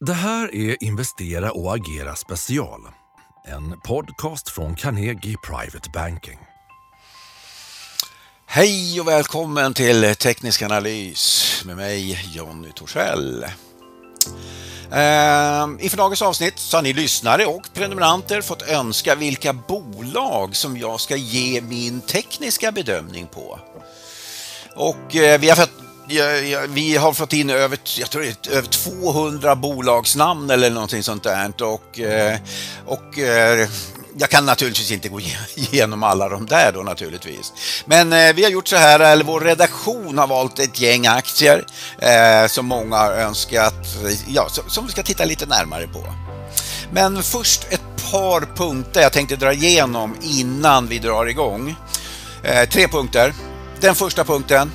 Det här är Investera och agera special. En podcast från Carnegie Private Banking. Hej och välkommen till Teknisk analys med mig Jonny Torssell. Ehm, inför dagens avsnitt så har ni lyssnare och prenumeranter fått önska vilka bolag som jag ska ge min tekniska bedömning på. Och eh, vi har fått vi har fått in över, jag tror det är över 200 bolagsnamn eller någonting sånt där och, eh, och eh, jag kan naturligtvis inte gå igenom alla de där då naturligtvis. Men eh, vi har gjort så här, eller vår redaktion har valt ett gäng aktier eh, som många har önskat, ja, som vi ska titta lite närmare på. Men först ett par punkter jag tänkte dra igenom innan vi drar igång. Eh, tre punkter. Den första punkten,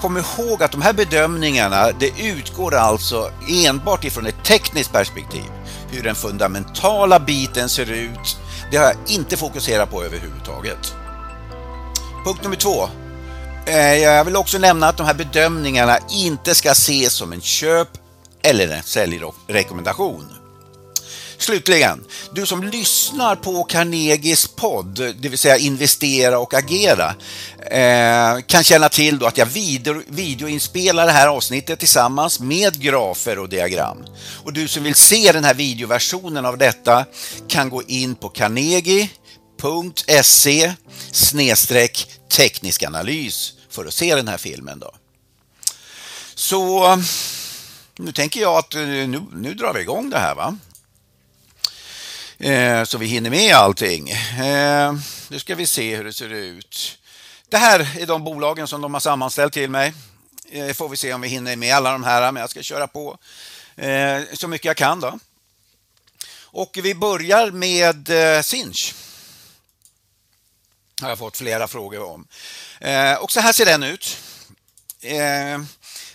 kom ihåg att de här bedömningarna det utgår alltså enbart ifrån ett tekniskt perspektiv. Hur den fundamentala biten ser ut, det har jag inte fokuserat på överhuvudtaget. Punkt nummer två. Eh, jag vill också nämna att de här bedömningarna inte ska ses som en köp eller en säljrekommendation. Slutligen, du som lyssnar på Carnegies podd, det vill säga investera och agera, eh, kan känna till då att jag video, videoinspelar det här avsnittet tillsammans med grafer och diagram. Och du som vill se den här videoversionen av detta kan gå in på carnegie.se teknisk analys för att se den här filmen. Då. Så eh, nu tänker jag att eh, nu, nu drar vi igång det här. va? Eh, så vi hinner med allting. Eh, nu ska vi se hur det ser ut. Det här är de bolagen som de har sammanställt till mig. Eh, får vi se om vi hinner med alla de här, men jag ska köra på eh, så mycket jag kan. Då. Och vi börjar med eh, Sinch. har jag fått flera frågor om. Eh, och så här ser den ut.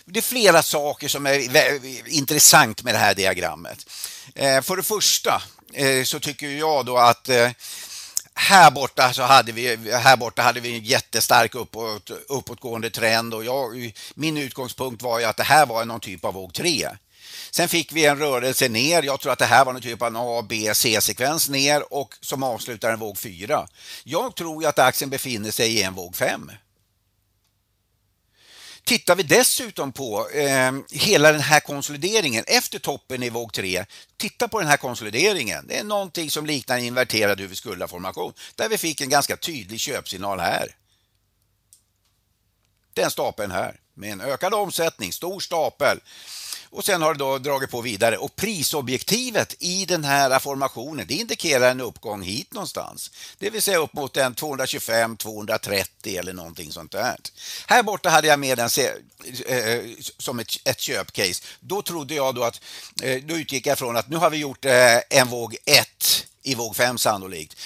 Det är flera saker som är intressant med det här diagrammet. För det första Eh, så tycker jag då att eh, här borta så hade vi, här borta hade vi en jättestark uppåt, uppåtgående trend och jag, min utgångspunkt var ju att det här var någon typ av våg 3. Sen fick vi en rörelse ner. Jag tror att det här var någon typ av en A, B, C-sekvens ner och som avslutar en våg 4. Jag tror ju att aktien befinner sig i en våg 5. Tittar vi dessutom på eh, hela den här konsolideringen efter toppen i våg 3, titta på den här konsolideringen. Det är någonting som liknar en inverterad huvudskuldaformation där vi fick en ganska tydlig köpsignal här. Den stapeln här med en ökad omsättning, stor stapel och sen har det då dragit på vidare och prisobjektivet i den här formationen det indikerar en uppgång hit någonstans. Det vill säga upp mot en 225, 230 eller någonting sånt där. Här borta hade jag med den eh, eh, som ett, ett köpcase. Då trodde jag då att, eh, då utgick jag från att nu har vi gjort en våg 1 i våg 5 sannolikt.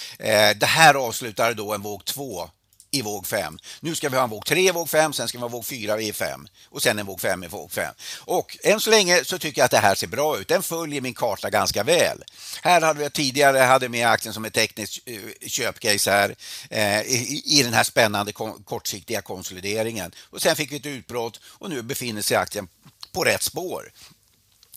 Det här avslutar då en våg 2 i våg 5. Nu ska vi ha en våg 3 i våg 5, sen ska vi ha våg 4 i 5 och sen en våg 5 i våg 5. Och än så länge så tycker jag att det här ser bra ut. Den följer min karta ganska väl. Här hade vi tidigare hade med aktien som ett tekniskt eh, köpcase här eh, i, i den här spännande kortsiktiga konsolideringen. Och sen fick vi ett utbrott och nu befinner sig aktien på rätt spår.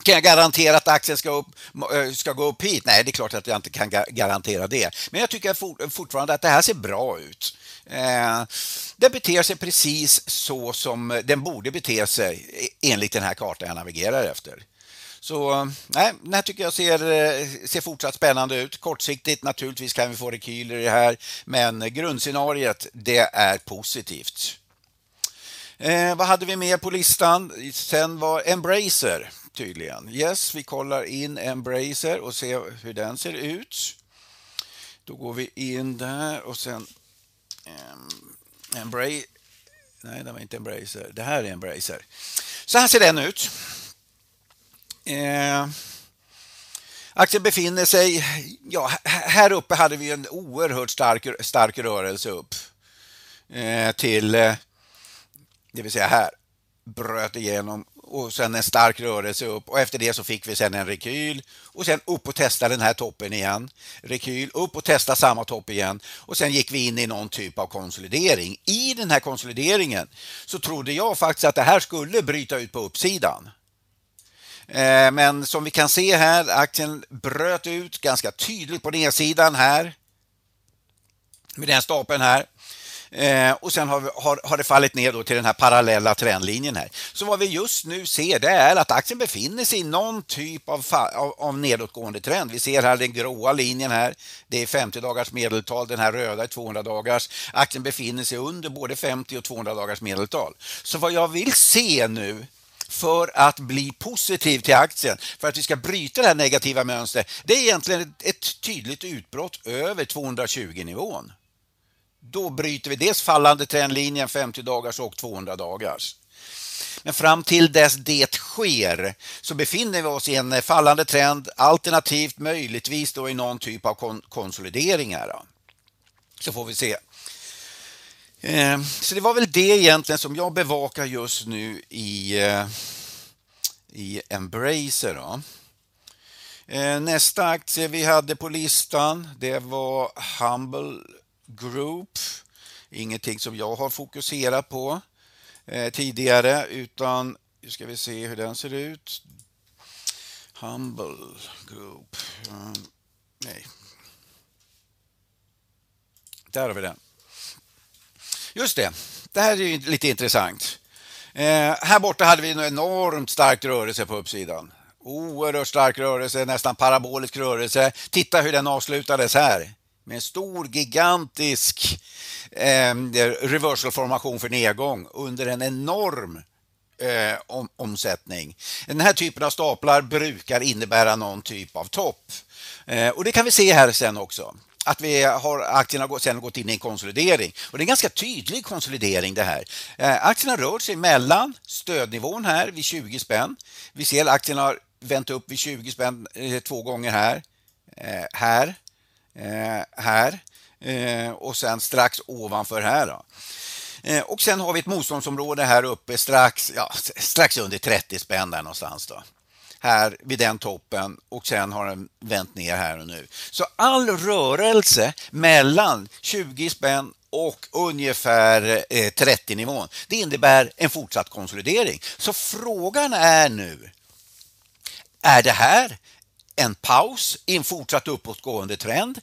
Kan jag garantera att aktien ska, upp, eh, ska gå upp hit? Nej, det är klart att jag inte kan garantera det. Men jag tycker fortfarande att det här ser bra ut. Eh, den beter sig precis så som den borde bete sig e-, enligt den här kartan jag navigerar efter. Så nej, den här tycker jag ser, eh, ser fortsatt spännande ut. Kortsiktigt naturligtvis kan vi få rekyler i det här, men grundscenariet det är positivt. Eh, vad hade vi mer på listan? Sen var Embracer tydligen. Yes, vi kollar in Embracer och ser hur den ser ut. Då går vi in där och sen um, Embracer. Nej, det var inte Embracer. Det här är Embracer. Så här ser den ut. Eh, aktien befinner sig... Ja, här uppe hade vi en oerhört stark, stark rörelse upp eh, till... Eh, det vill säga här bröt igenom och sen en stark rörelse upp och efter det så fick vi sen en rekyl och sen upp och testa den här toppen igen. Rekyl, upp och testa samma topp igen och sen gick vi in i någon typ av konsolidering. I den här konsolideringen så trodde jag faktiskt att det här skulle bryta ut på uppsidan. Eh, men som vi kan se här, aktien bröt ut ganska tydligt på nedsidan här. Med den stapeln här. Eh, och sen har, vi, har, har, det fallit ner då till den här parallella trendlinjen här. Så vad vi just nu ser det är att aktien befinner sig i någon typ av, av, av nedåtgående trend. Vi ser här den gråa linjen här. Det är 50 dagars medeltal, den här röda är 200 dagars. Aktien befinner sig under både 50 och 200 dagars medeltal. Så vad jag vill se nu för att bli positiv till aktien, för att vi ska bryta det här negativa mönstret, det är egentligen ett, ett tydligt utbrott över 220 nivån. Då bryter vi dels fallande trendlinjen 50 dagars och 200 dagars. Men fram till dess det sker så befinner vi oss i en fallande trend alternativt möjligtvis då i någon typ av konsolideringar. konsolidering här. Så får vi se. Eh, så det var väl det egentligen som jag bevakar just nu i, eh, i Embracer. Då. Eh, nästa aktie vi hade på listan det var Humble Group. Ingenting som jag har fokuserat på eh, tidigare utan nu ska vi se hur den ser ut. Humble Group. Eh, nej. Där har vi den. Just det, det här är ju lite intressant. Eh, här borta hade vi en enormt stark rörelse på uppsidan. Oerhört stark rörelse, nästan parabolisk rörelse. Titta hur den avslutades här med en stor gigantisk eh, reversalformation för nedgång under en enorm eh, om, omsättning. Den här typen av staplar brukar innebära någon typ av topp. Eh, och det kan vi se här sen också att vi har aktierna sen gått in i en konsolidering. Och det är en ganska tydlig konsolidering det här. Eh, aktierna rör sig mellan stödnivån här vid 20 spänn. Vi ser att aktierna har vänt upp vid 20 spänn eh, två gånger här. Eh, här Eh, här eh, och sen strax ovanför här. Då. Eh, och sen har vi ett motståndsområde här uppe strax, ja, strax under 30 spänn där någonstans. Då här vid den toppen och sen har den vänt ner här och nu. Så all rörelse mellan 20 spänn och ungefär eh, 30 nivån. Det innebär en fortsatt konsolidering. Så frågan är nu, är det här en paus i en fortsatt uppåtgående trend?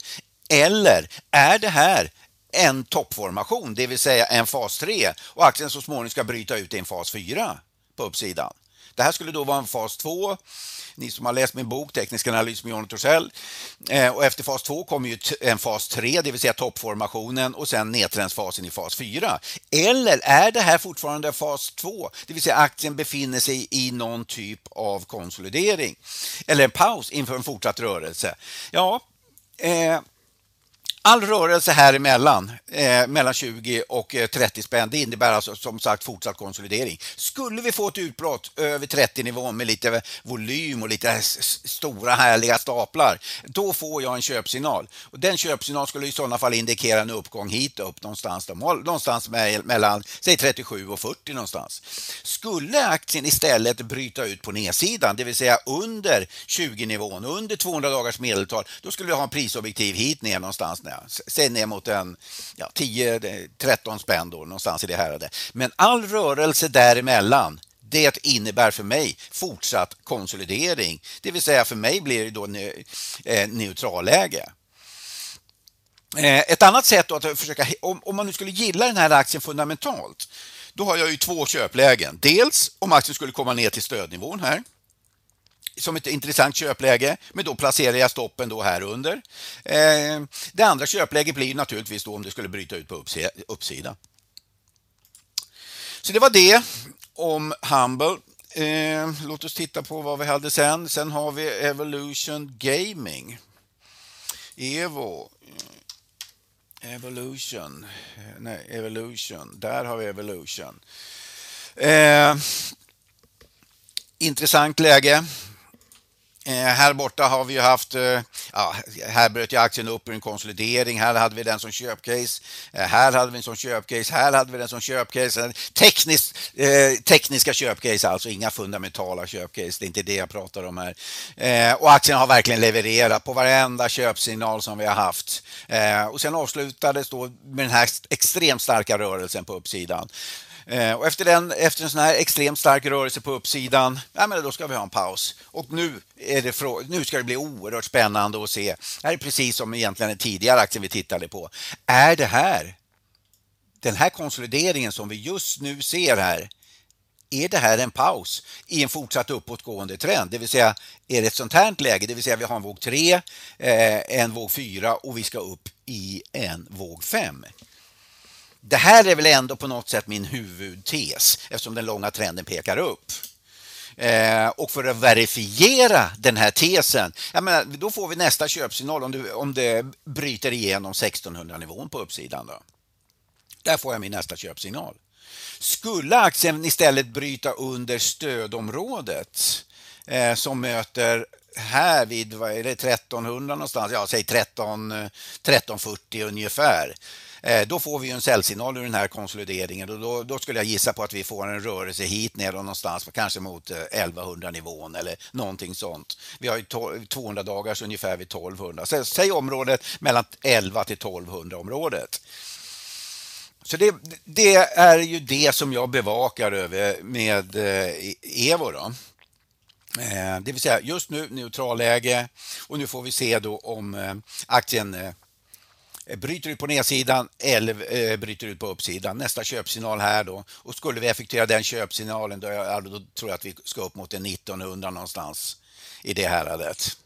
Eller är det här en toppformation, det vill säga en fas 3 och aktien så småningom ska bryta ut i en fas 4 på uppsidan? Det här skulle då vara en fas 2 ni som har läst min bok Teknisk analys med Johnny Torssell. Eh, och efter fas 2 kommer ju en fas 3, det vill säga toppformationen och sen nedtrendsfasen i fas 4. Eller är det här fortfarande fas 2, det vill säga aktien befinner sig i någon typ av konsolidering eller en paus inför en fortsatt rörelse? Ja, eh, All rörelse här emellan, eh, mellan 20 och eh, 30 spänn, det innebär alltså som sagt fortsatt konsolidering. Skulle vi få ett utbrott över 30 nivån med lite volym och lite stora härliga staplar, då får jag en köpsignal. Och den köpsignal skulle i sådana fall indikera en uppgång hit upp någonstans, då, någonstans mellan säg 37 och 40 någonstans. Skulle aktien istället bryta ut på nedsidan, det vill säga under 20 nivån, under 200 dagars medeltal, då skulle vi ha en prisobjektiv hit ner någonstans säg ner mot en ja, 10-13 spänn då, någonstans i det här. Men all rörelse däremellan det innebär för mig fortsatt konsolidering. Det vill säga för mig blir det då eh, neutralläge. Eh, ett annat sätt att försöka, om man nu skulle gilla den här aktien fundamentalt, då har jag ju två köplägen. Dels om aktien skulle komma ner till stödnivån här som ett intressant köpläge, men då placerar jag stoppen då här under. Eh, det andra köpläget blir naturligtvis då om det skulle bryta ut på uppsidan. Så det var det om Humble. Eh, låt oss titta på vad vi hade sen. Sen har vi Evolution Gaming. Evo. Eh, Evolution. Nej, Evolution. Där har vi Evolution. Eh, intressant läge. Eh, här borta har vi ju haft, eh, ja, här bröt ju aktien upp ur en konsolidering, här hade vi den som köpcase, eh, här hade vi den som köpcase, här hade vi den som köpcase. Teknis, eh, tekniska köpcase alltså, inga fundamentala köpcase, det är inte det jag pratar om här. Eh, och aktien har verkligen levererat på varenda köpsignal som vi har haft. Eh, och sen avslutades då med den här extremt starka rörelsen på uppsidan. Eh, och efter, den, efter en sån här extremt stark rörelse på uppsidan, ja, men då ska vi ha en paus. Och nu, är det nu ska det bli oerhört spännande att se. Det här är precis som egentligen den tidigare aktien vi tittade på. Är det här, den här konsolideringen som vi just nu ser här, är det här en paus i en fortsatt uppåtgående trend? Det vill säga, är det ett sånt här läge, det vill säga vi har en våg 3, eh, en våg 4 och vi ska upp i en våg 5. Det här är väl ändå på något sätt min huvudtes eftersom den långa trenden pekar upp. Eh, och för att verifiera den här tesen, jag menar, då får vi nästa köpsignal om det, om det bryter igenom 1600 nivån på uppsidan. Då. Där får jag min nästa köpsignal. Skulle aktien istället bryta under stödområdet eh, som möter här vid vad är det, 1300 någonstans, ja säg 13, 1340 ungefär. Eh, då får vi en säljsignal ur den här konsolideringen och då, då, skulle jag gissa på att vi får en rörelse hit ner någonstans, kanske mot eh, 1100-nivån eller någonting sånt. Vi har ju 200 dagars ungefär vid 1200. Så, säg området mellan 11 till 1200 området. Så det, det, är ju det som jag bevakar över med eh, e- Evo. Då. Eh, det vill säga just nu neutralläge och nu får vi se då om eh, aktien eh, bryter ut på nedsidan eller bryter ut på uppsidan. Nästa köpsignal här då. Och skulle vi effektuera den köpsignalen då, då tror jag att vi ska upp mot en 1900 någonstans i det häradet.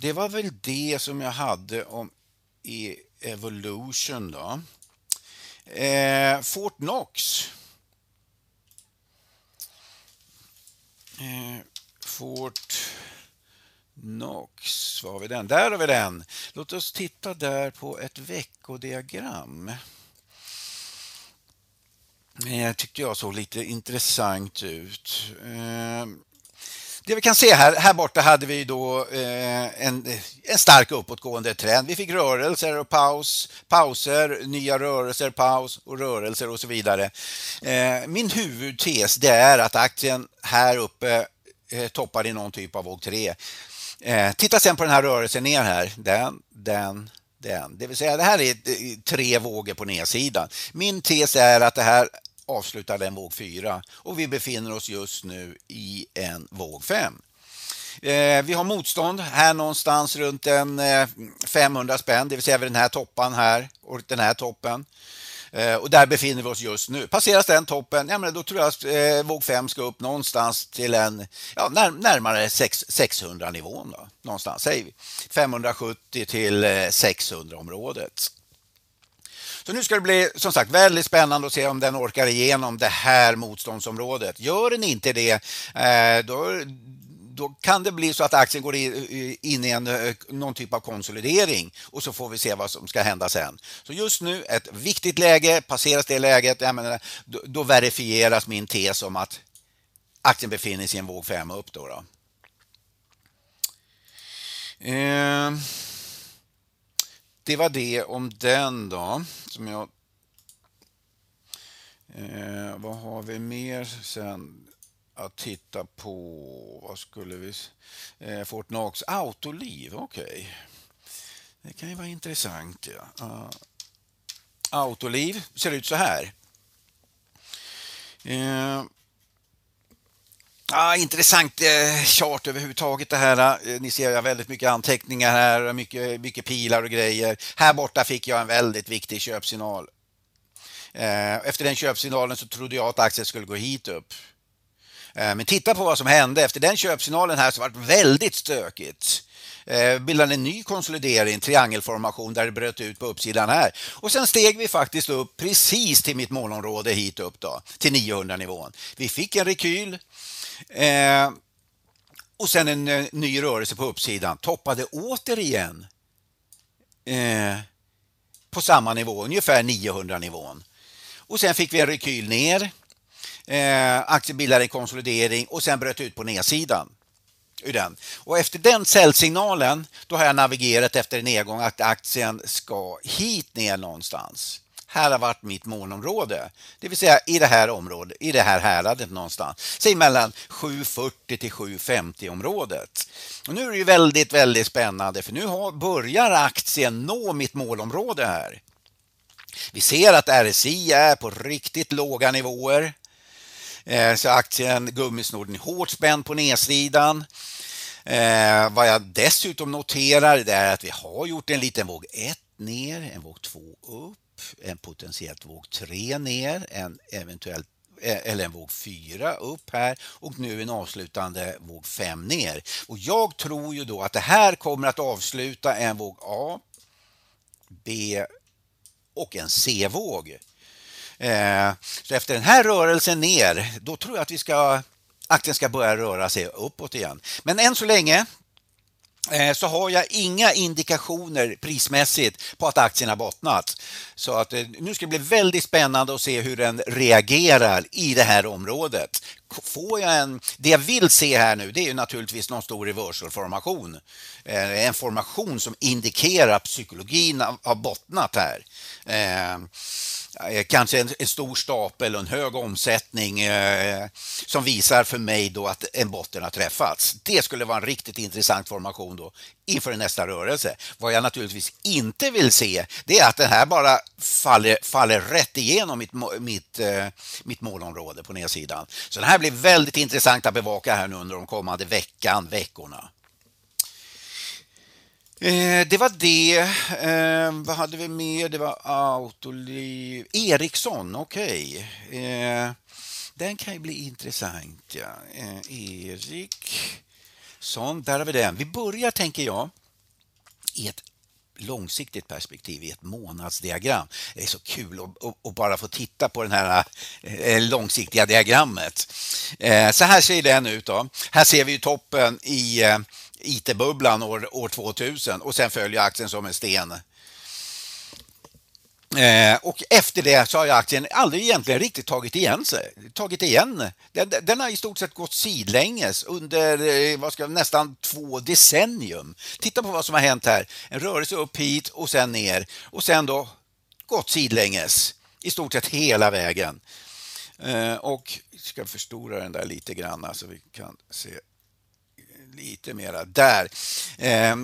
det var väl det som jag hade om Evolution då. Fort Knox. Eh, Fort Knox, var har vi den? Där har vi den. Låt oss titta där på ett veckodiagram. Eh, tyckte jag såg lite intressant ut. Eh, det vi kan se här, här borta hade vi då eh, en, en stark uppåtgående trend. Vi fick rörelser och paus, pauser, nya rörelser, paus och rörelser och så vidare. Eh, min huvudtes det är att aktien här uppe eh, toppar i någon typ av våg 3. Titta sen på den här rörelsen ner här. Den, den, den. Det vill säga det här är tre vågor på nedsidan. Min tes är att det här avslutar den våg 4 och vi befinner oss just nu i en våg 5. Eh, vi har motstånd här någonstans runt en eh, 500 spänn, det vill säga vid den här toppen här och den här toppen. Eh, och där befinner vi oss just nu. Passeras den toppen, ja, men då tror jag att våg 5 ska upp någonstans till en ja, närmare 600 nivån. Någonstans, säger vi. 570 till 600 området. Så nu ska det bli som sagt väldigt spännande att se om den orkar igenom det här motståndsområdet. Gör den inte det, eh, då, då kan det bli så att aktien går in i en, eh, någon typ av konsolidering och så får vi se vad som ska hända sen. Så just nu ett viktigt läge, passeras det läget, menar, då, då, verifieras min tes om att aktien befinner sig i en våg 5 upp. Då, då. Eh det var det om den då. Som jag, eh, vad har vi mer sen att titta på? Vad skulle vi... Eh, Fortnox Autoliv, okej. Okay. Det kan ju vara intressant. Ja. Uh, Autoliv ser ut så här. Eh, Ah, intressant eh, chart överhuvudtaget det här. Eh, ni ser jag väldigt mycket anteckningar här, mycket, mycket pilar och grejer. Här borta fick jag en väldigt viktig köpsignal. Eh, efter den köpsignalen så trodde jag att aktien skulle gå hit upp. Eh, men titta på vad som hände. Efter den köpsignalen här så var det väldigt stökigt. Eh, bildade en ny konsolidering, triangelformation där det bröt ut på uppsidan här. Och sen steg vi faktiskt upp precis till mitt målområde hit upp då, till 900 nivån. Vi fick en rekyl Eh, och sen en eh, ny rörelse på uppsidan. Toppade återigen eh, på samma nivå, ungefär 900 nivån. Och sen fick vi en rekyl ner. Eh, aktien bildade en konsolidering och sen bröt ut på nedsidan. Ur den. Och efter den säljsignalen då har jag navigerat efter en nedgång att aktien ska hit ner någonstans här har varit mitt målområde. Det vill säga i det här området, i det här häradet någonstans. Säg mellan 740 till 750 området. Och nu är det ju väldigt, väldigt spännande för nu har, börjar aktien nå mitt målområde här. Vi ser att RSI är på riktigt låga nivåer. Eh, så aktien gummisnodden är hårt spänd på nedsidan. Eh, vad jag dessutom noterar det är att vi har gjort en liten våg 1 ner, en våg 2 upp, en potentiellt våg 3 ner, en eventuellt eh, eller en våg 4 upp här och nu en avslutande våg 5 ner. Och jag tror ju då att det här kommer att avsluta en våg A, B och en C-våg. Eh, så efter den här rörelsen ner, då tror jag att vi ska aktien ska börja röra sig uppåt igen. Men än så länge Eh, så har jag inga indikationer prismässigt på att aktien har bottnat. Så att eh, nu ska det bli väldigt spännande att se hur den reagerar i det här området. Får jag en, det jag vill se här nu det är naturligtvis någon stor reversal-formation. Eh, en formation som indikerar att psykologin har bottnat här. Eh, eh, kanske en, stor stapel och en hög omsättning som visar för mig då att en botten har träffats. Det skulle vara en riktigt intressant formation då inför nästa rörelse. Vad jag naturligtvis inte vill se det är att den här bara faller, faller rätt igenom mitt, mitt, eh, mitt målområde på nedsidan. Så den här blir väldigt intressant att bevaka här nu under de kommande veckan, veckorna. Eh, det var det. Eh, vad hade vi mer? Det var Autoliv. Ericsson, okej. Okay. Eh, den kan ju bli intressant. Ja. Eh, Erik. Så, där har vi den. Vi börjar, tänker jag, i ett långsiktigt perspektiv i ett månadsdiagram. Det är så kul att, att, att bara få titta på det här eh, långsiktiga diagrammet. Eh, så här ser den ut. Då. Här ser vi toppen i eh, IT-bubblan år, år 2000 och sen följer aktien som en sten. Eh, och efter det så har aktien aldrig egentligen riktigt tagit igen sig. Tagit igen. Den, den har i stort sett gått sidlänges under eh, vad ska, nästan två decennium. Titta på vad som har hänt här. En rörelse upp hit och sen ner och sen då gått sidlänges i stort sett hela vägen. Eh, och ska förstora den där lite grann så vi kan se lite mera där. Eh,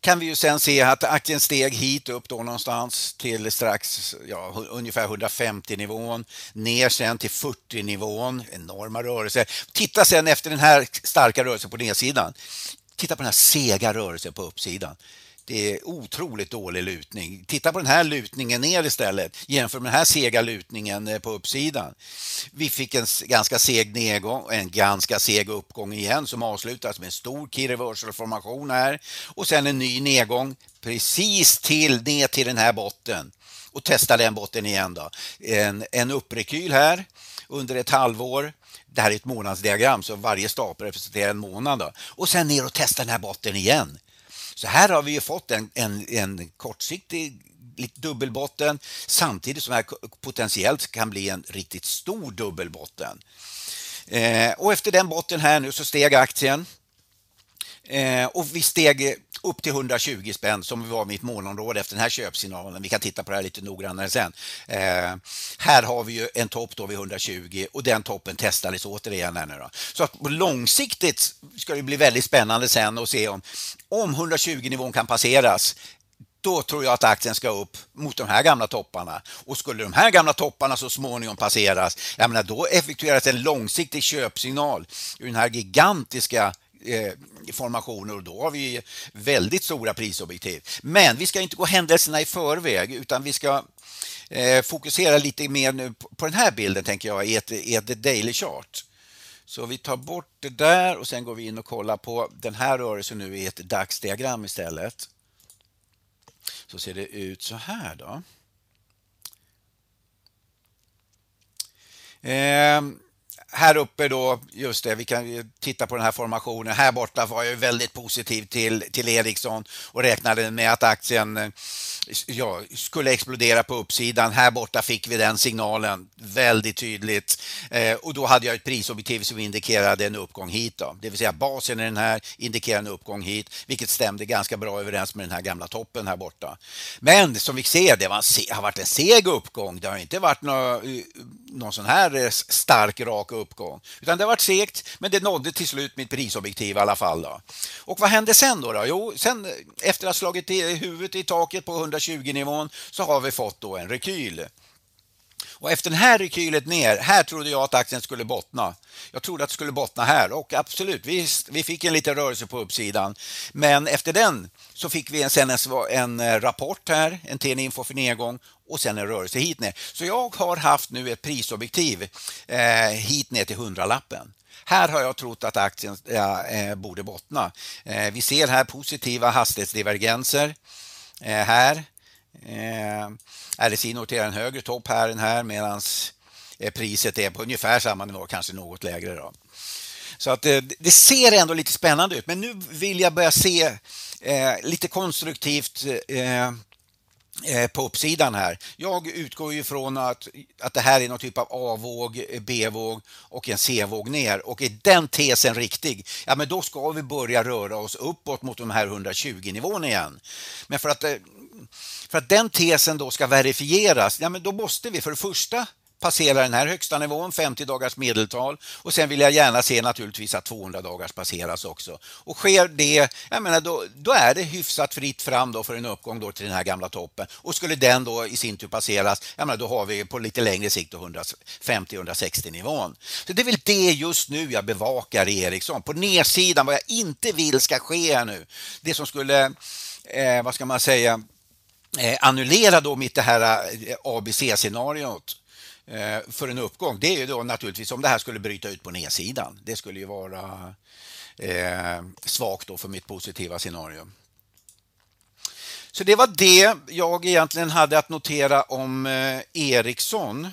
kan vi ju sen se att aktien steg hit upp då någonstans till strax ja, ungefär 150 nivån ner sen till 40 nivån, enorma rörelser. Titta sen efter den här starka rörelsen på nedsidan. Titta på den här sega rörelsen på uppsidan. Det är otroligt dålig lutning. Titta på den här lutningen ner istället jämför med den här sega lutningen eh, på uppsidan. Vi fick en ganska seg nedgång, en ganska seg uppgång igen som avslutas med en stor key reversal formation här och sen en ny nedgång precis till ner till den här botten och testa den botten igen då. En, en upprekyl här under ett halvår. Det här är ett månadsdiagram så varje stapel representerar en månad då. och sen ner och testa den här botten igen så här har vi ju fått en, en, en kortsiktig dubbelbotten samtidigt som det här potentiellt kan bli en riktigt stor dubbelbotten. Eh, och efter den botten här nu så steg aktien eh, och vi steg upp till 120 spänn som var mitt målområde efter den här köpsignalen. Vi kan titta på det här lite noggrannare sen. Eh, här har vi ju en topp då vid 120 och den toppen testades återigen här nu då. Så att långsiktigt ska det bli väldigt spännande sen att se om, om 120-nivån kan passeras då tror jag att aktien ska upp mot de här gamla topparna. Och skulle de här gamla topparna så småningom passeras, jag menar, då effektueras en långsiktig köpsignal ur den här gigantiska Eh, formationer och då har vi väldigt stora prisobjektiv. Men vi ska inte gå händelserna i förväg utan vi ska eh, fokusera lite mer nu på den här bilden tänker jag i ett, i ett daily chart. Så vi tar bort det där och sen går vi in och kollar på den här rörelsen nu i ett dagsdiagram istället. Så ser det ut så här då. Ehm, här uppe då, just det, vi kan titta på den här formationen. Här borta var jag väldigt positiv till, till Ericsson och räknade med att aktien eh, ja, skulle explodera på uppsidan. Här borta fick vi den signalen väldigt tydligt eh, och då hade jag ett prisobjektiv som indikerade en uppgång hit. Då. Det vill säga basen i den här indikerar en uppgång hit, vilket stämde ganska bra överens med den här gamla toppen här borta. Men som vi ser, det var, har varit en seg uppgång. Det har inte varit någon, någon sån här eh, stark rak uppgång uppgång. Utan det har varit segt, men det nådde till slut mitt prisobjektiv i alla fall. Då. Och vad hände sen då? då? Jo, sen eh, efter att ha slagit huvudet i taket på 120-nivån så har vi fått då en rekyl. Och efter den här rekylet ner, här trodde jag att aktien skulle bottna. Jag trodde att det skulle bottna här och absolut, vi, vi fick en liten rörelse på uppsidan. Men efter den så fick vi en, sen en, en rapport här, en TN-info för nedgång och sen en rörelse hit ner. Så jag har haft nu ett prisobjektiv eh, hit ner till hundralappen. Här har jag trott att aktien ja, eh, borde bottna. Eh, vi ser här positiva hastighetsdivergenser eh, här. Eh, RSI noterar en högre topp här än här medan eh, priset är på ungefär samma nivå, kanske något lägre. Då. Så att eh, det, det ser ändå lite spännande ut, men nu vill jag börja se eh, lite konstruktivt eh, eh på uppsidan här. Jag utgår ju från att, att det här är någon typ av A-våg, B-våg och en C-våg ner och är den tesen riktig, ja men då ska vi börja röra oss uppåt mot de här 120 nivån igen. Men för att eh, för att den tesen då ska verifieras, ja, men då måste vi för det första passera den här högsta nivån, 50 dagars medeltal och sen vill jag gärna se naturligtvis att 200 dagars passeras också. Och sker det, jag menar då, då är det hyfsat fritt fram då för en uppgång då till den här gamla toppen och skulle den då i sin tur passeras, jag menar då har vi på lite längre sikt 150-160 nivån. Så det är väl det just nu jag bevakar i Ericsson. På nedsidan, vad jag inte vill ska ske nu, det som skulle, eh, vad ska man säga, eh, annullera då mitt det här ABC-scenariot eh, Eh, för en uppgång, det är ju då naturligtvis om det här skulle bryta ut på nedsidan. Det skulle ju vara eh, svagt då för mitt positiva scenario. Så det var det jag egentligen hade att notera om eh, Ericsson.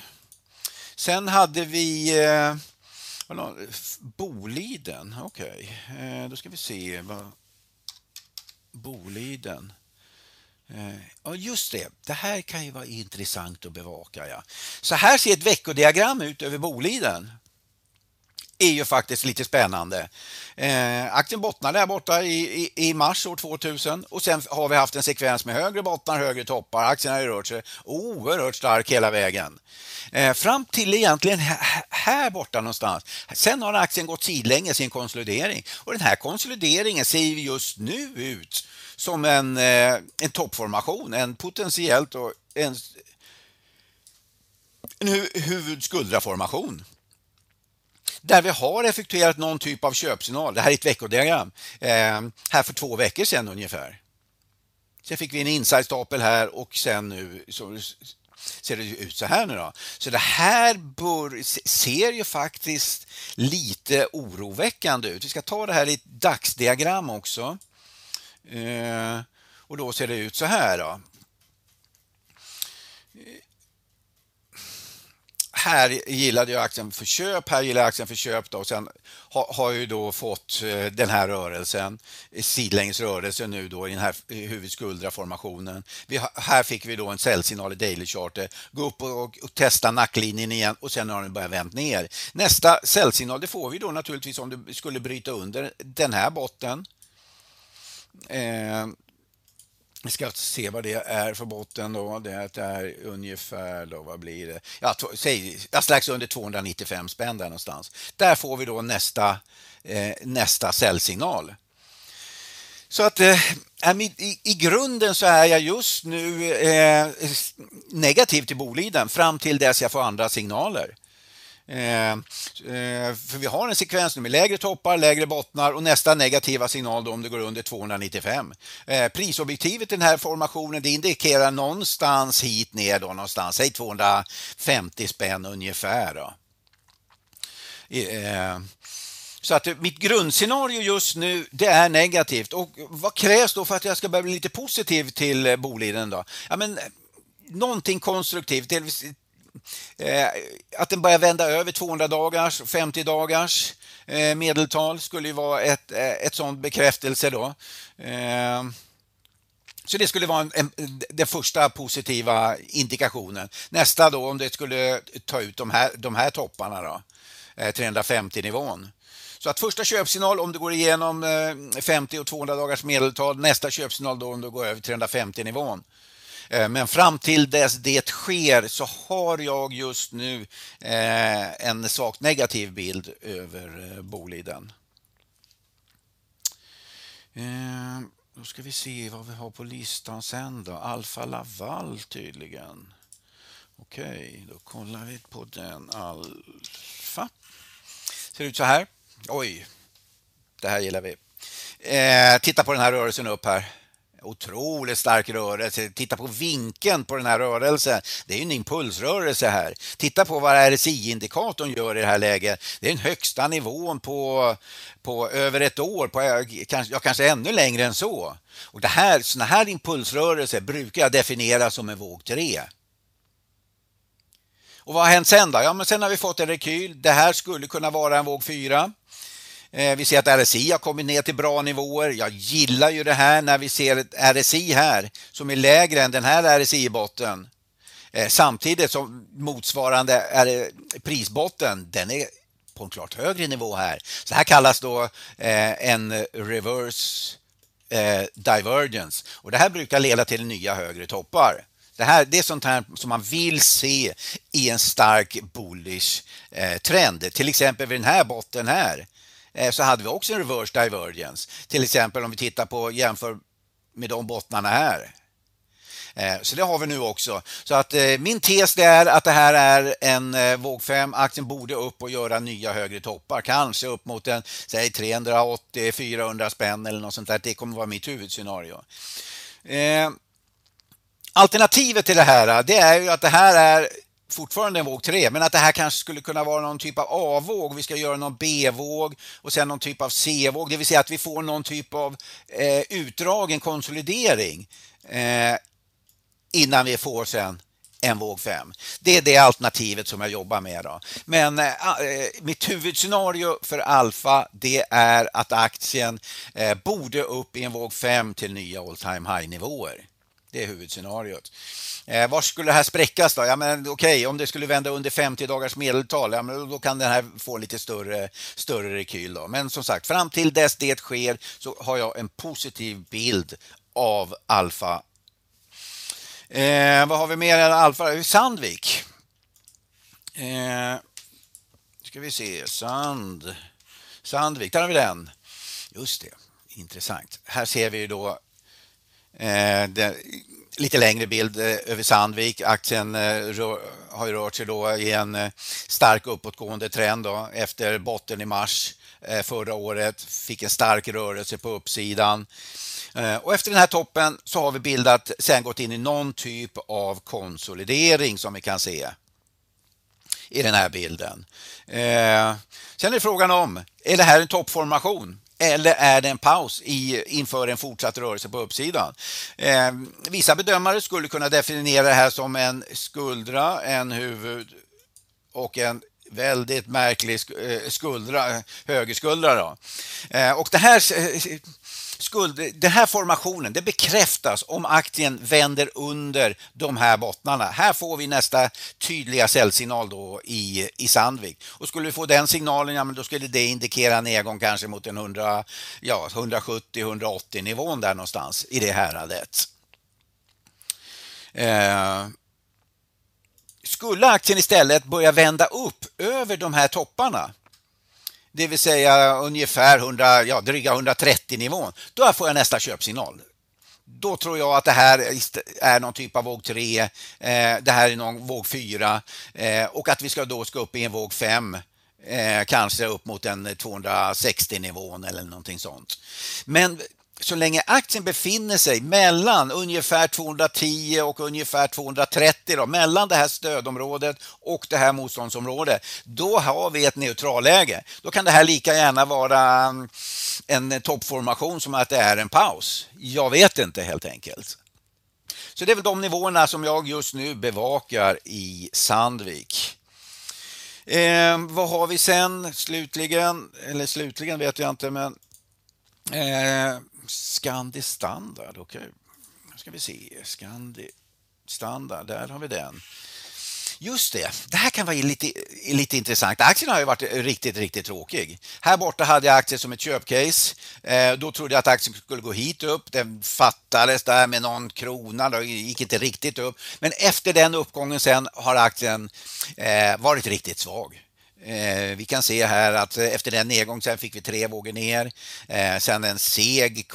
Sen hade vi eh, Boliden, okej. Okay. Eh, då ska vi se. Boliden. Eh, ja, just det. Det här kan ju vara intressant att bevaka. Ja. Så här ser ett veckodiagram ut över Boliden. är ju faktiskt lite spännande. Eh, aktien bottnade där borta i, i, i, mars år 2000 och sen har vi haft en sekvens med högre bottnar, högre toppar. Aktien har rört sig oerhört stark hela vägen. Eh, fram till egentligen här, här borta någonstans. Sen har aktien gått sidlänges i en konsolidering och den här konsolideringen ser just nu ut som en, eh, en toppformation, en potentiellt och en, en hu huvudskuldraformation där vi har effektuerat någon typ av köpsignal. Det här är ett veckodiagram. Eh, här för två veckor sedan ungefär. Sen fick vi en inside-stapel här och sen nu så ser det ut så här nu då. Så det här bör, ser ju faktiskt lite oroväckande ut. Vi ska ta det här i ett dagsdiagram också. Eh, och då ser det ut så här. Då. Här gillade jag aktien för köp, här gillar jag aktien för köp då, och sen har, har ju då fått eh, den här rörelsen, eh, sidlängsrörelsen nu då i den här huvudskuldraformationen. Vi, här fick vi då en säljsignal i daily charter, gå upp och, och, och, testa nacklinjen igen och sen har den börjat vänt ner. Nästa säljsignal det får vi då naturligtvis om det skulle bryta under den här botten Eh, vi ska se vad det är för botten då. Det är ungefär, då, vad blir det? Ja, säg, ja, strax under 295 spänn där någonstans. Där får vi då nästa, eh, nästa säljsignal. Så att eh, i, i, grunden så är jag just nu eh, negativ till Boliden fram till dess jag får andra signaler. Eh, eh, för vi har en sekvens nu med lägre toppar, lägre bottnar och nästa negativa signal då om det går under 295. Eh, prisobjektivet i den här formationen det indikerar någonstans hit ner då någonstans, säg 250 spänn ungefär. Då. Så att mitt grundscenario just nu det är negativt. Och vad krävs då för att jag ska börja bli lite positiv till Boliden då? Ja, men, någonting konstruktivt, Eh, att den börjar vända över 200 dagars, 50 dagars eh, medeltal skulle ju vara ett, eh, ett sånt bekräftelse då. Eh, så det skulle vara en, en, den första positiva indikationen. Nästa då om det skulle ta ut de här, de här topparna då, eh, 350-nivån. Så att första köpsignal om det går igenom 50 och 200 dagars medeltal, nästa köpsignal då om det går över 350-nivån. Eh, men fram till dess det sker så har jag just nu eh, en svagt negativ bild över eh, Boliden. Då ska vi se vad vi har på listan sen då. Alfa Laval tydligen. Okej, då kollar vi på den. Alfa. Ser ut så här. Oj, det här gillar vi. Eh, titta på den här rörelsen upp här. Otroligt stark rörelse. Titta på vinkeln på den här rörelsen. Det är en impulsrörelse här. Titta på vad RSI-indikatorn gör i det här läget. Det är den högsta nivån på, på över ett år, på, ja, kanske ännu längre än så. Och det här, såna här impulsrörelser brukar jag definiera som en våg 3. Och vad har hänt sen då? Ja, men sen har vi fått en rekyl. Det här skulle kunna vara en våg 4. Eh, vi ser att RSI har kommit ner till bra nivåer. Jag gillar ju det här när vi ser ett RSI här som är lägre än den här RSI-botten. Eh, samtidigt som motsvarande eh, prisbotten, den är på en klart högre nivå här. Så här kallas då en reverse divergence och det här brukar leda till nya högre toppar. Det, här, det är sånt här som man vill se i en stark bullish trend. Till exempel vid den här botten här Eh, så hade vi också en reverse divergence. Till exempel om vi tittar på jämför med de bottnarna här. Eh, så det har vi nu också. Så att eh, min tes är att det här är en våg 5. Aktien borde upp och göra nya högre toppar. Kanske upp mot en säg 380-400 spänn eller något sånt där. Det kommer vara mitt huvudscenario. Alternativet till det här det är ju att det här är fortfarande en våg 3, men att det här kanske skulle kunna vara någon typ av A-våg. Vi ska göra någon B-våg och sen någon typ av C-våg, det vill säga att vi får någon typ av eh, utdragen konsolidering eh, innan vi får sen en våg 5. Det är det alternativet som jag jobbar med. Då. Men eh, eh mitt huvudscenario för Alfa det är att aktien eh, borde upp i en våg 5 till nya all time high nivåer. Det är huvudscenariot. Eh, var skulle det här spräckas då? Ja, men okej, okay, om det skulle vända under 50 dagars medeltal, ja, men då kan den här få lite större, större rekyl. Då. Men som sagt, fram till dess det sker så har jag en positiv bild av Alfa. Eh, vad har vi mer än Alfa? Sandvik. Eh, ska vi se, Sand. Sandvik, där har vi den. Just det, intressant. Här ser vi då Eh, det, lite längre bild eh, över Sandvik. Aktien eh, har ju rört sig då i en stark uppåtgående trend då, efter botten i mars förra året. Fick en stark rörelse på uppsidan. Och efter den här toppen så har vi bildat, sen gått in i någon typ av konsolidering som vi kan se i den här bilden. Sen är frågan om, är det här en toppformation? Eller är det en paus i, inför en fortsatt rörelse på uppsidan? Eh, vissa bedömare skulle kunna definiera det här som en skuldra, en huvud och en väldigt märklig eh, skuldra, högerskuldra. Då. Eh, och det här eh, skuld, den här formationen det bekräftas om aktien vänder under de här bottnarna. Här får vi nästa tydliga säljsignal då i, i Sandvik. Och skulle vi få den signalen, ja, men då skulle det indikera nedgång kanske mot en 100, ja, 170-180 nivån där någonstans i det häradet. Eh, skulle aktien istället börja vända upp över de här topparna det vill säga ungefär 100, ja, dryga 130 nivån, då får jag nästa köpsignal. Då tror jag att det här är någon typ av våg 3, eh, det här är någon våg 4 eh, och att vi ska då ska upp i en våg 5 Eh, kanske upp mot en 260 nivån eller någonting sånt. Men så länge aktien befinner sig mellan ungefär 210 och ungefär 230, då, mellan det här stödområdet och det här motståndsområdet, då har vi ett neutralläge. Då kan det här lika gärna vara mm, en toppformation som att det är en paus. Jag vet inte helt enkelt. Så det är väl de nivåerna som jag just nu bevakar i Sandvik. Eh, vad har vi sen slutligen? Eller slutligen vet jag inte, men eh, Scandi Standard, okej. Okay. Nu ska vi se. Scandi Standard, där har vi den. Just det, det här kan vara lite, lite intressant. Aktien har ju varit riktigt, riktigt tråkig. Här borta hade jag aktier som ett köpcase. Eh, då trodde jag att aktien skulle gå hit upp. Den fattades där med någon krona, då gick inte riktigt upp. Men efter den uppgången sen har aktien eh, varit riktigt svag. Eh, vi kan se här att eh, efter den nedgången sen fick vi tre vågor ner. Eh, sen en seg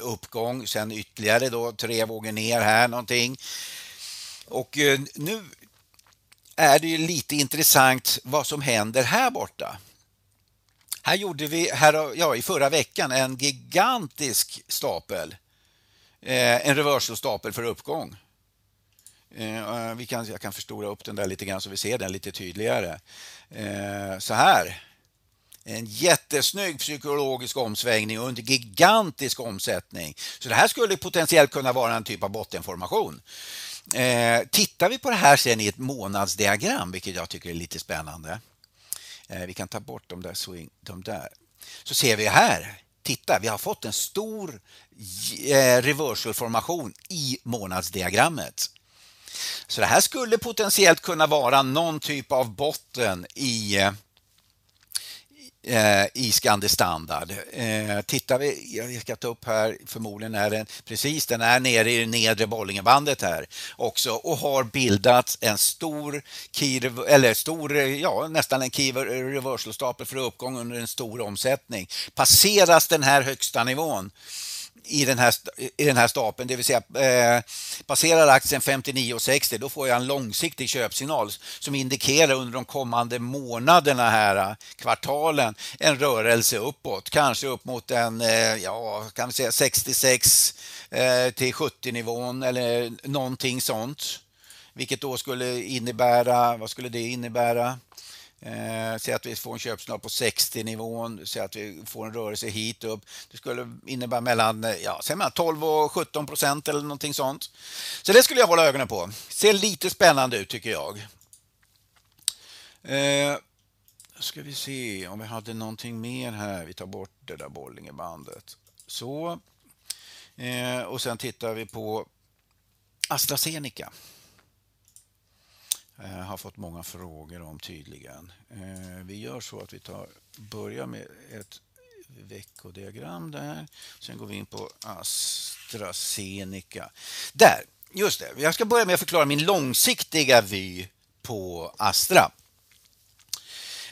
uppgång, sen ytterligare då tre vågor ner här någonting. Och nu är det ju lite intressant vad som händer här borta. Här gjorde vi här, ja, i förra veckan en gigantisk stapel. En reversal-stapel för uppgång. Eh, eh, vi kan, jag kan förstora upp den där lite grann så vi ser den lite tydligare. Eh, så här. En jättesnygg psykologisk omsvängning och en gigantisk omsättning. Så det här skulle potentiellt kunna vara en typ av bottenformation. Eh, tittar vi på det här sen i ett månadsdiagram, vilket jag tycker är lite spännande. Eh, vi kan ta bort de där, swing, de där. Så ser vi här, titta, vi har fått en stor eh, reversalformation i månadsdiagrammet. Så det här skulle potentiellt kunna vara någon typ av botten i eh, i Scandi Standard. Eh, Tittar vi, jag ska ta upp här, förmodligen är den precis, den är nere i det nedre Bollingebandet här också och har bildat en stor, key, eller stor, ja nästan en key reversal-stapel för uppgång under en stor omsättning. Passeras den här högsta nivån i den här, i den här stapeln, det vill säga eh, passerar aktien 59,60 då får jag en långsiktig köpsignal som indikerar under de kommande månaderna här, eh, kvartalen, en rörelse uppåt, kanske upp mot en, eh, ja, kan vi säga 66 eh, till 70 nivån eller någonting sånt. Vilket då skulle innebära, vad skulle det innebära? Eh, säg att vi får en köpsignal på 60-nivån, säg att vi får en rörelse hit upp. Det skulle innebära mellan, eh, ja, säg mellan 12 och 17 procent eller någonting sånt. Så det skulle jag hålla ögonen på. Ser lite spännande ut tycker jag. Eh, ska vi se om vi hade någonting mer här. Vi tar bort det där Bollingebandet. Så. Eh, och sen tittar vi på AstraZeneca. Eh, har fått många frågor om tydligen. Eh, vi gör så att vi tar, börjar med ett veckodiagram där. Sen går vi in på AstraZeneca. Där, just det. Jag ska börja med att förklara min långsiktiga vy på Astra.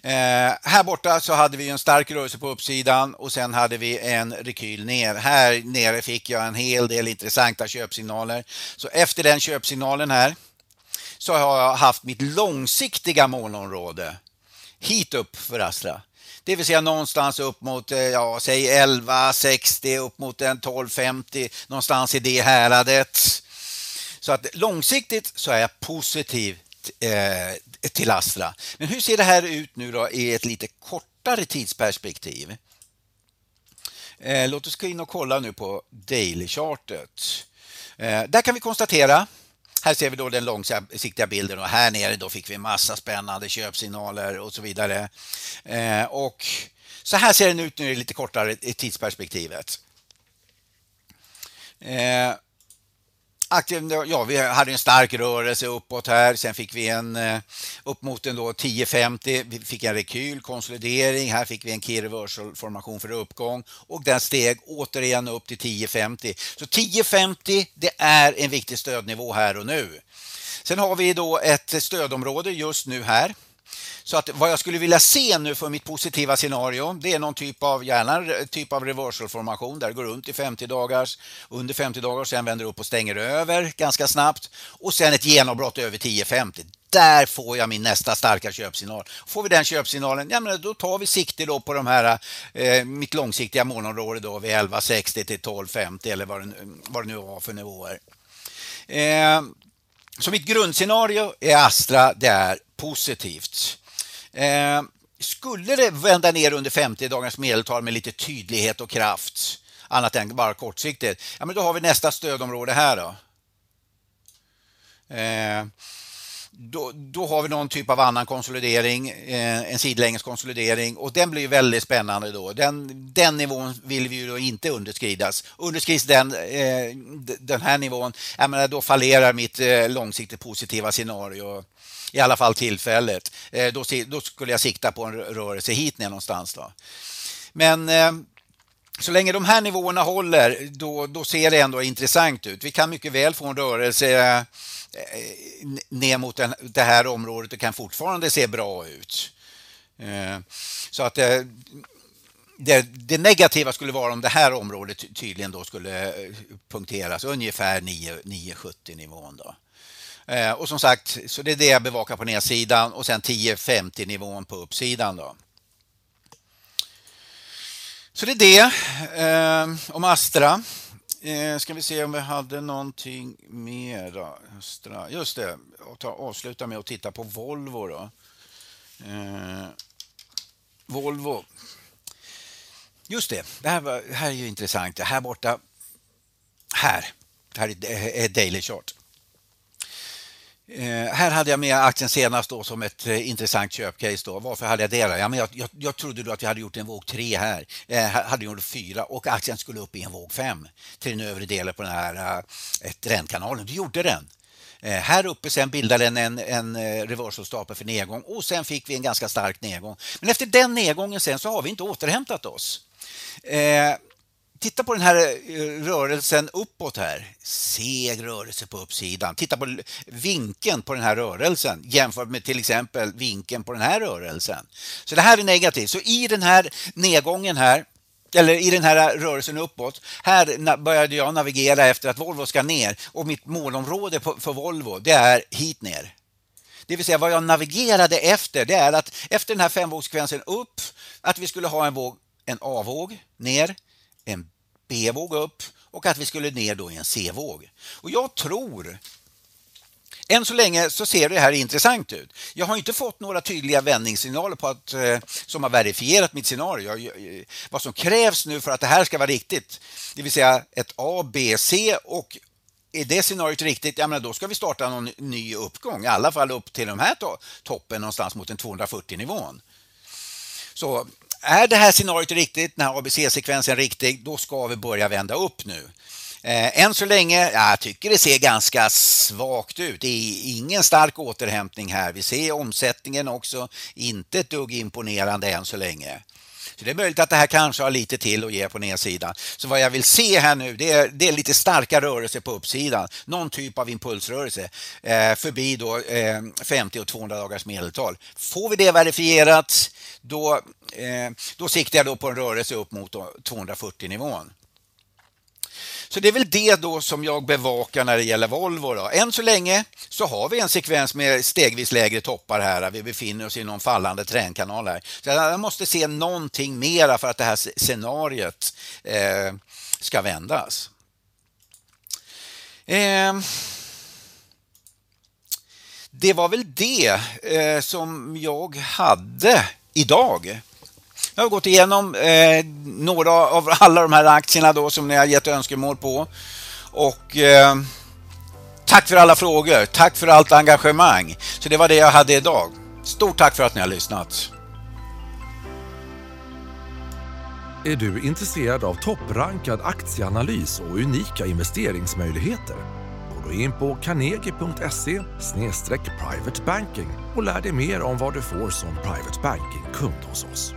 Eh, här borta så hade vi en stark rörelse på uppsidan och sen hade vi en rekyl ner. Här nere fick jag en hel del intressanta köpsignaler. Så efter den köpsignalen här så har jag haft mitt långsiktiga målområde hit upp för Astra. Det vill säga någonstans upp mot, eh, ja, säg 1160 upp mot en 1250, någonstans i det häradet. Så att långsiktigt så är jag positiv eh, till Astra. Men hur ser det här ut nu då i ett lite kortare tidsperspektiv? Eh, låt oss gå in och kolla nu på daily-chartet. Eh, där kan vi konstatera här ser vi då den långsiktiga bilden och här nere då fick vi massa spännande köpsignaler och så vidare. Eh, och så här ser den ut nu i lite kortare tidsperspektivet. Eh, aktiv, eh, ja, vi hade en stark rörelse uppåt här. Sen fick vi en eh, upp mot en då 1050. Vi fick en rekyl, konsolidering. Här fick vi en key reversal formation för uppgång och den steg återigen upp till 1050. Så 1050, det är en viktig stödnivå här och nu. Sen har vi då ett stödområde just nu här så att vad jag skulle vilja se nu för mitt positiva scenario, det är någon typ av, gärna typ av reversal-formation där det går runt i 50 dagars, under 50 dagar, sen vänder upp och stänger över ganska snabbt och sen ett genombrott över 10,50. Där får jag min nästa starka köpsignal. Får vi den köpsignalen, ja, men då tar vi sikte då på de här, eh, mitt långsiktiga målområde då vid 11,60 till 12,50 eller vad det, vad det nu var för nivåer. Eh, så mitt grundscenario i Astra, det är positivt. Eh, skulle det vända ner under 50 dagars medeltal med lite tydlighet och kraft, annat än bara kortsiktigt, ja, men då har vi nästa stödområde här. Då. Eh, då, då har vi någon typ av annan konsolidering, eh, en sidlänges konsolidering och den blir väldigt spännande då. Den, den nivån vill vi ju då inte underskridas. Underskrids den, eh, den här nivån, jag menar, då fallerar mitt eh, långsiktigt positiva scenario i alla fall tillfället. Eh, då, då, skulle jag sikta på en rörelse hit ner någonstans. Då. Men eh, så länge de här nivåerna håller, då, då ser det ändå intressant ut. Vi kan mycket väl få en rörelse eh, ner mot den, det här området och kan fortfarande se bra ut. Så att det, det, det, negativa skulle vara om det här området tydligen då skulle punkteras ungefär 970 nivån. Då. Eh, och som sagt, så det är det jag bevakar på nedsidan och sen 1050 nivån på uppsidan. Då. Så det är det eh, om Astra. Eh, ska vi se om vi hade någonting mer. Astra. Just det, ta, avsluta med att titta på Volvo. Då. Eh, Volvo. Just det, det här, var, det här är ju intressant. Här borta, här, det här är Daily Chart. Eh, här hade jag med aktien senast då som ett eh, intressant köpcase. Då. Varför hade jag det? Då? Ja, men jag, jag, jag trodde då att vi hade gjort en våg 3 här. Eh, hade gjort 4 och aktien skulle upp i en våg 5 till den övre delen på den här eh, trendkanalen. Det gjorde den. Eh, här uppe sen bildade den en, en eh, reversalstapel för nedgång och sen fick vi en ganska stark nedgång. Men efter den nedgången sen så har vi inte återhämtat oss. Eh, titta på den här eh, rörelsen uppåt här. Seg rörelse på uppsidan. Titta på vinkeln på den här rörelsen jämfört med till exempel vinkeln på den här rörelsen. Så det här är negativt. Så i den här nedgången här eller i den här rörelsen uppåt. Här började jag navigera efter att Volvo ska ner och mitt målområde för Volvo det är hit ner. Det vill säga vad jag navigerade efter det är att efter den här femvågssekvensen upp att vi skulle ha en våg, en A-våg ner, en B-våg upp och att vi skulle ner då i en C-våg. Och jag tror än så länge så ser det här intressant ut. Jag har inte fått några tydliga vändningssignaler på att, eh, som har verifierat mitt scenario. Eh, vad som krävs nu för att det här ska vara riktigt, det vill säga ett A, B, C och är det scenariot riktigt, ja men då ska vi starta någon ny uppgång, i alla fall upp till de här to toppen någonstans mot den 240 nivån. Så är det här scenariot riktigt, den här ABC-sekvensen riktig, då ska vi börja vända upp nu. Eh, än så länge, ja, jag tycker det ser ganska svagt ut. Det är ingen stark återhämtning här. Vi ser omsättningen också inte ett dugg imponerande än så länge. Så det är möjligt att det här kanske har lite till att ge på nedsidan. Så vad jag vill se här nu det är, det är lite starka rörelser på uppsidan. Någon typ av impulsrörelse eh, förbi då, eh, 50 och 200 dagars medeltal. Får vi det verifierat då, eh, då siktar jag då på en rörelse upp mot 240 nivån. Så det är väl det då som jag bevakar när det gäller Volvo. Då. Än så länge så har vi en sekvens med stegvis lägre toppar här. Vi befinner oss i någon fallande trendkanal här. Så jag måste se någonting mera för att det här scenariot eh, ska vändas. Eh, det var väl det eh, som jag hade idag. Jag har gått igenom eh, några av alla de här aktierna då som ni har gett önskemål på. Och eh, tack för alla frågor. Tack för allt engagemang. Så det var det jag hade idag. Stort tack för att ni har lyssnat. Är du intresserad av topprankad aktieanalys och unika investeringsmöjligheter? Gå då in på carnegie.se privatebanking och lär dig mer om vad du får som private banking-kund hos oss.